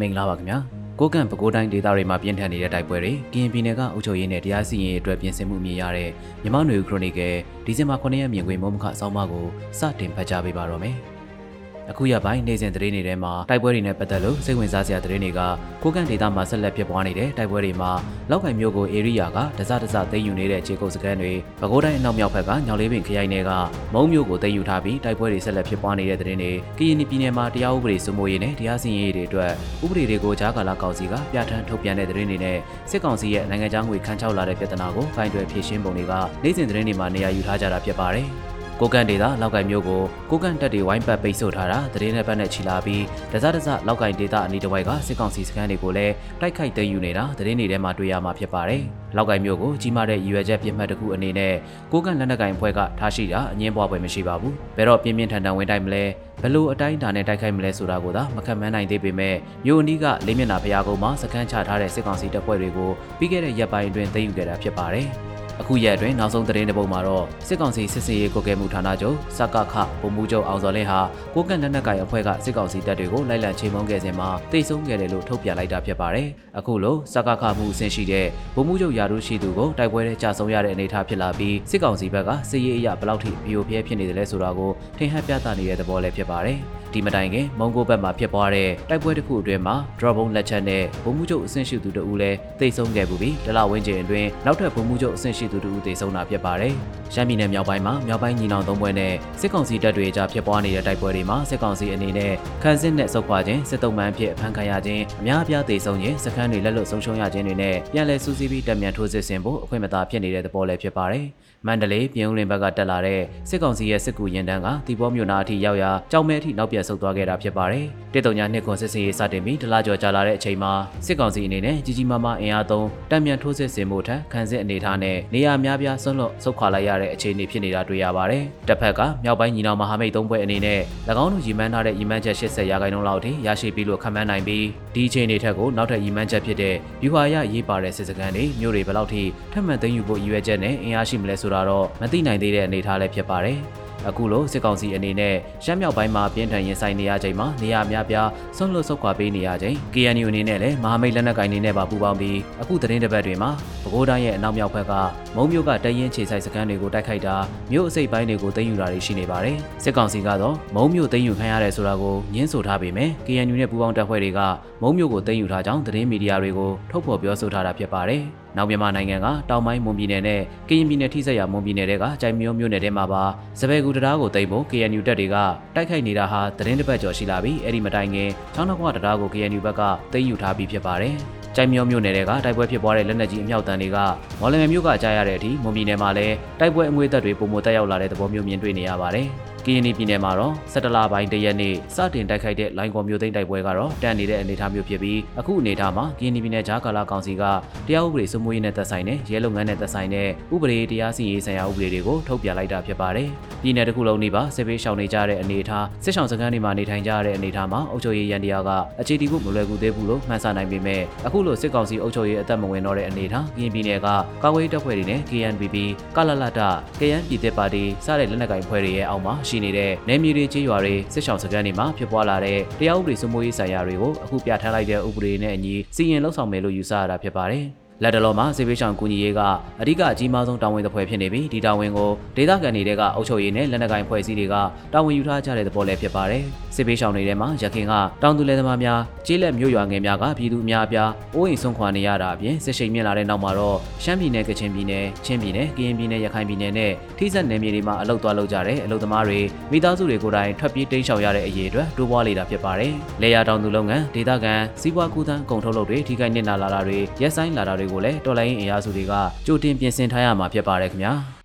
မင်္ဂလာပါခင်ဗျာကိုကန့်ပဲခူးတိုင်းဒေသတွေမှာပြင်းထန်နေတဲ့တိုက်ပွဲတွေကရင်ပြည်နယ်ကအုပ်ချုပ်ရေးနဲ့တရားစီရင်ရေးအတွက်ပြင်ဆင်မှုမြင်ရတဲ့မြမနွေခရိုနီကယ်ဒီဇင်ဘာ9ရက်မြင်ကွင်းမုံမခအဆောင်မကိုစတင်ဖတ်ကြားပေးပါတော့မယ် အခုရပိုင်းနေစဉ်သတင်းတွေထဲမှာတိုက်ပွဲတွေနဲ့ပတ်သက်လို့စိတ်ဝင်စားစရာသတင်းတွေကကိုကန့်ဒေသမှာဆက်လက်ဖြစ်ပွားနေတဲ့တိုက်ပွဲတွေမှာလောက်ကိုင်မျိုးကိုအေရီယာကဒဇဒဇသိမ်းယူနေတဲ့ခြေကုပ်စကန်တွေပဲခူးတိုင်းအနောက်မြောက်ဘက်ကညောင်လေးပင်ခရိုင်နယ်ကမုံမျိုးကိုသိမ်းယူထားပြီးတိုက်ပွဲတွေဆက်လက်ဖြစ်ပွားနေတဲ့သတင်းတွေကရင်ပြည်နယ်မှာတရားဥပဒေစိုးမိုးရေးနဲ့တရားစီရင်ရေးတွေအတွက်ဥပဒေတွေကိုကြားကာလကောင်စီကပြဋ္ဌာန်းထုတ်ပြန်တဲ့သတင်းတွေနဲ့စစ်ကောင်စီရဲ့နိုင်ငံခြားငွေခန်းချောက်လာတဲ့ပြဿနာကိုဂိုင်းတွယ်ဖြေရှင်းပုံတွေကနေ့စဉ်သတင်းတွေမှာနေရာယူထားကြတာဖြစ်ပါတယ်။ ကိုကန်ဒေတာလောက်ကင်မျိုးကိုကိုကန်တက်တွေဝိုင်းပတ်ပိတ်ဆို့ထားတာသတင်းနဲ့ပတ်နဲ့ချီလာပြီးဒဇဒဇလောက်ကင်ဒေတာအနီးတစ်ဝိုက်ကစစ်ကောင်စီစခန်းတွေကိုလည်းတိုက်ခိုက်သိမ်းယူနေတာသတင်းတွေထဲမှာတွေ့ရမှာဖြစ်ပါတယ်။လောက်ကင်မျိုးကိုကြီးမားတဲ့ရည်ရွယ်ချက်ပြစ်မှတ်တစ်ခုအနေနဲ့ကိုကန်လက်နက်ကင်ဖွဲ့ကထားရှိတာအငင်းပွားပွဲမရှိပါဘူး။ဘယ်တော့ပြင်းပြင်းထန်ထန်ဝင်တိုက်မလဲဘလို့အတိုင်းအတာနဲ့တိုက်ခိုက်မလဲဆိုတာကိုသာမခံမန်းနိုင်သေးပေမဲ့မြို့အနီးကလေးမျက်နှာဖျားကုန်းမှာစခန်းချထားတဲ့စစ်ကောင်စီတပ်ဖွဲ့တွေကိုပြီးခဲ့တဲ့ရက်ပိုင်းအတွင်းသိမ်းယူခဲ့တာဖြစ်ပါတယ်။ အခုရက်အတွင်းနောက်ဆုံးသတင်းတစ်ပုဒ်မှာတော့စစ်ကောင်စီစစ်စေးရေးကိုကဲမှုဌာနချုပ်စကခဗိုလ်မှူးချုပ်အောင်စော်လင်းဟာကိုကန့်လက်နက်ကိုင်အဖွဲ့ကစစ်ကောင်စီတပ်တွေကိုလိုက်လံချိန်မုံခဲ့စဉ်မှာတိတ်ဆုံးခဲ့တယ်လို့ထုတ်ပြန်လိုက်တာဖြစ်ပါတယ်။အခုလိုစကခမှုအဆင့်ရှိတဲ့ဗိုလ်မှူးချုပ်ရာထူးရှိသူကိုတိုက်ပွဲထဲကြာဆုံးရတဲ့အနေအထားဖြစ်လာပြီးစစ်ကောင်စီဘက်ကစစ်ရေးအရာဘယ်လောက်ထိပြိုပြဲဖြစ်နေတယ်လဲဆိုတာကိုထင်ဟပ်ပြသနေတဲ့သဘောလည်းဖြစ်ပါတယ်။ဒီမတိုင်ခင်မုံကိုဘက်မှာဖြစ်ပွားတဲ့တိုက်ပွဲတစ်ခုအတွင်းမှာ drop bomb လက်ချက်နဲ့ဗိုလ်မှူးချုပ်အဆင့်ရှိသူတို့လည်းတိတ်ဆုံးခဲ့ပူပြီးဒလဝင်းကျင်အတွင်းနောက်ထပ်ဗိုလ်မှူးချုပ်အဆင့်ရှိသူတို့တိတ်ဆုံးတာဖြစ်ပါတယ်။ရှမ်းပြည်နယ်မြောက်ပိုင်းမှာမြောက်ပိုင်းညီနောင်သုံးဘွဲနဲ့စစ်ကောင်စီတပ်တွေကြားဖြစ်ပွားနေတဲ့တိုက်ပွဲတွေမှာစစ်ကောင်စီအနေနဲ့ခန်းစစ်နဲ့စုပ်ခွာခြင်းစစ်တုံးမှန်ဖြစ်ဖမ်းခံရခြင်းအများအပြားတိတ်ဆုံးခြင်းစခန်းတွေလက်လွတ်ဆုံးရှုံးရခြင်းတွေနဲ့ပြန်လည်စူးစီးပြီးတပ်မြန်ထိုးစစ်ဆင်ဖို့အခွင့်အသာဖြစ်နေတဲ့သဘောလည်းဖြစ်ပါတယ်။မန္တလေးပြည်ဦးလင်ဘက်ကတက်လာတဲ့စစ်ကောင်စီရဲ့စစ်ကူရင်တန်းကတီဘောမြို့နာအထိရောက်ရာကြောင်မဲအထိနောက်ပြန်ဆုတ်သွားခဲ့တာဖြစ်ပါတယ်။တစ်တုံညာနှစ်ခွန်စစ်စင်ရေးစတင်ပြီးဒလကျော်ကြာလာတဲ့အချိန်မှာစစ်ကောင်စီအနေနဲ့ကြီးကြီးမားမားအင်အားသုံးတံမြန်ထိုးစစ်ဆင်မှုထက်ခံစစ်အနေထားနဲ့နေရာများပြားဆွန့်လွတ်ဆုတ်ခွာလိုက်ရတဲ့အခြေအနေဖြစ်နေတာတွေ့ရပါတယ်။တစ်ဖက်ကမြောက်ပိုင်းညီနောင်မဟာမိတ်သုံးဘက်အနေနဲ့၎င်းတို့ရည်မှန်းထားတဲ့ရည်မှန်းချက်80ရာခိုင်နှုန်းလောက်ထိရရှိပြီးလို့ခန့်မှန်းနိုင်ပြီးဒီအခြေအနေထက်ကိုနောက်ထပ်ရည်မှန်းချက်ဖြစ်တဲ့ယူဟာရရေးပါတဲ့စစ်စခန်းတွေမြို့တွေဘယ်လောက်ထိထပ်မံသိမ်းယူဖို့ရည်ရွယ်ချက်နဲ့အင်အားရှိမလဲဆိုတာတော့မသိနိုင်သေးတဲ့အနေအထားလည်းဖြစ်ပါတယ်။ အခုလိုစစ်ကောင်စီအနေနဲ့ရှမ်းမြောက်ပိုင်းမှာပြင်းထန်ရင်ဆိုင်နေရချိန်မှာနေရာများပြားဆွန့်လွတ်ဆုတ်ခွာပေးနေရချိန် KNU အနေနဲ့လည်းမဟာမိတ်လက်နက်ကိုင်တွေနဲ့ပါပူးပေါင်းပြီးအခုသတင်းတစ်ပတ်တွေမှာပဲခူးတိုင်းရဲ့အနောက်မြောက်ဘက်ကမုံမြို့ကတရင်ခြေဆိုင်စခန်းတွေကိုတိုက်ခိုက်တာမြို့အစိပ်ပိုင်းတွေကိုသိမ်းယူတာတွေရှိနေပါတယ်စစ်ကောင်စီကတော့မုံမြို့သိမ်းယူခံရတယ်ဆိုတာကိုညှင်းဆိုထားပေမဲ့ KNU နဲ့ပူးပေါင်းတပ်ဖွဲ့တွေကမုံမြို့ကိုသိမ်းယူထားကြောင်းသတင်းမီဒီယာတွေကိုထုတ်ဖော်ပြောဆိုထားတာဖြစ်ပါတယ်နောက်မြန်မာနိုင်ငံကတောင်ပိုင်းမွန်ပြည်နယ်နဲ့ကရင်ပြည်နယ်ထိစပ်ရာမွန်ပြည်နယ်တွေကကြိုင်မျိုးမြို့နယ်ထဲမှာပါစပယ်ကူတရားကိုသိမ်းဖို့ KNU တပ်တွေကတိုက်ခိုက်နေတာဟာသတင်းတစ်ပတ်ကျော်ရှိလာပြီးအဲ့ဒီမတိုင်ခင်ချောင်းနှခွတရားကို KNU ဘက်ကသိမ်းယူထားပြီးဖြစ်ပါတယ်။ကြိုင်မျိုးမြို့နယ်တွေကတိုက်ပွဲဖြစ်ပွားတဲ့လက်နက်ကြီးအမြောက်တန်းတွေကမော်လမြိုင်မြို့ကကြားရတဲ့အထိမွန်ပြည်နယ်မှာလည်းတိုက်ပွဲအငွေသက်တွေပုံမတက်ရောက်လာတဲ့သဘောမျိုးမြင်တွေ့နေရပါတယ်။ ကရင်ပြည်နယ်မှာတော့17လပိုင်းတရက်နေ့စတင်တိုက်ခိုက်တဲ့လိုင်ကော်မျိုးသိမ်းတိုက်ပွဲကတော့တန်နေတဲ့အနေအထားမျိုးဖြစ်ပြီးအခုအနေအထားမှာကရင်ပြည်နယ်ဂျာကာလာကောင်စီကတရားဥပဒေစိုးမိုးရေးနဲ့သက်ဆိုင်တဲ့ရဲလုပ်ငန်းနဲ့သက်ဆိုင်တဲ့ဥပဒေတရားစီရင်ဆိုင်ရာဥပဒေတွေကိုထုတ်ပြန်လိုက်တာဖြစ်ပါတယ်။ပြည်နယ်တစ်ခုလုံးနေပါစစ်ပေးရှောင်နေကြတဲ့အနေအထားစစ်ရှောင်စခန်းတွေမှာနေထိုင်ကြရတဲ့အနေအထားမှာအုပ်ချုပ်ရေးရန်တရားကအခြေတီဖို့မလွယ်ကူသေးဘူးလို့မှန်းဆနိုင်ပေမဲ့အခုလိုစစ်ကောင်စီအုပ်ချုပ်ရေးအသက်မဝင်တော့တဲ့အနေအထားကရင်ပြည်နယ်ကကာကွယ်ရေးတပ်ဖွဲ့တွေနဲ့ KNPP ကလလတ KN ပြည်သက်ပါတီစတဲ့လက်နက်ကိုင်ဖွဲ့တွေရဲ့အောက်မှာရှိနေတဲ့နယ်မြေတွေကြေးရွာတွေစစ်ဆောင်စခန်းတွေမှာဖြစ်ပွားလာတဲ့တရားဥပဒေစိုးမိုးရေးဆိုင်ရာတွေကိုအခုပြဋ္ဌာန်းလိုက်တဲ့ဥပဒေနဲ့အညီစီရင်လှုပ်ဆောင်မယ်လို့ယူဆရတာဖြစ်ပါတယ်။ လက်တလောမှာစေဘေးရှောင်ကူညီရေးကအဓိကအကြီးမားဆုံးတာဝန်တစ်ဖွဲ့ဖြစ်နေပြီးဒီတာဝန်ကိုဒေသခံတွေကအုပ်ချုပ်ရေးနဲ့လက်နက်ကိုင်ဖွဲ့စည်းတွေကတာဝန်ယူထားကြတဲ့သဘောလည်းဖြစ်ပါတယ်။စေဘေးရှောင်တွေထဲမှာရခိုင်ကတောင်သူလယ်သမားများကျေးလက်မြို့ရွာငယ်များကပြည်သူအများအပြားအိုးအိမ်ဆုံးခွာနေရတာအပြင်စစ်ရှိန်မြင့်လာတဲ့နောက်မှာတော့ရှမ်းပြည်နယ်ကချင်ပြည်နယ်ချင်းပြည်နယ်ကရင်ပြည်နယ်ရခိုင်ပြည်နယ်နဲ့ထိစပ်နယ်မြေတွေမှာအလုတ်သွားလုပ်ကြတဲ့အလုတ်သမားတွေမိသားစုတွေကိုယ်တိုင်ထွက်ပြေးတိမ်းရှောင်ရတဲ့အရေးအတွက်တိုးပွားလေတာဖြစ်ပါတယ်။လေယာတောင်သူလုပ်ငန်းဒေသခံစီးပွားကူးသန်းကုန်ထုတ်လုပ်တွေထိခိုက်နစ်နာလာတာတွေရက်ဆိုင်လာတာတွေကိုလည်းတော်လိုင်းအင်အားစုတွေကကြိုတင်ပြင်ဆင်ထားရမှာဖြစ်ပါတယ်ခင်ဗျာ။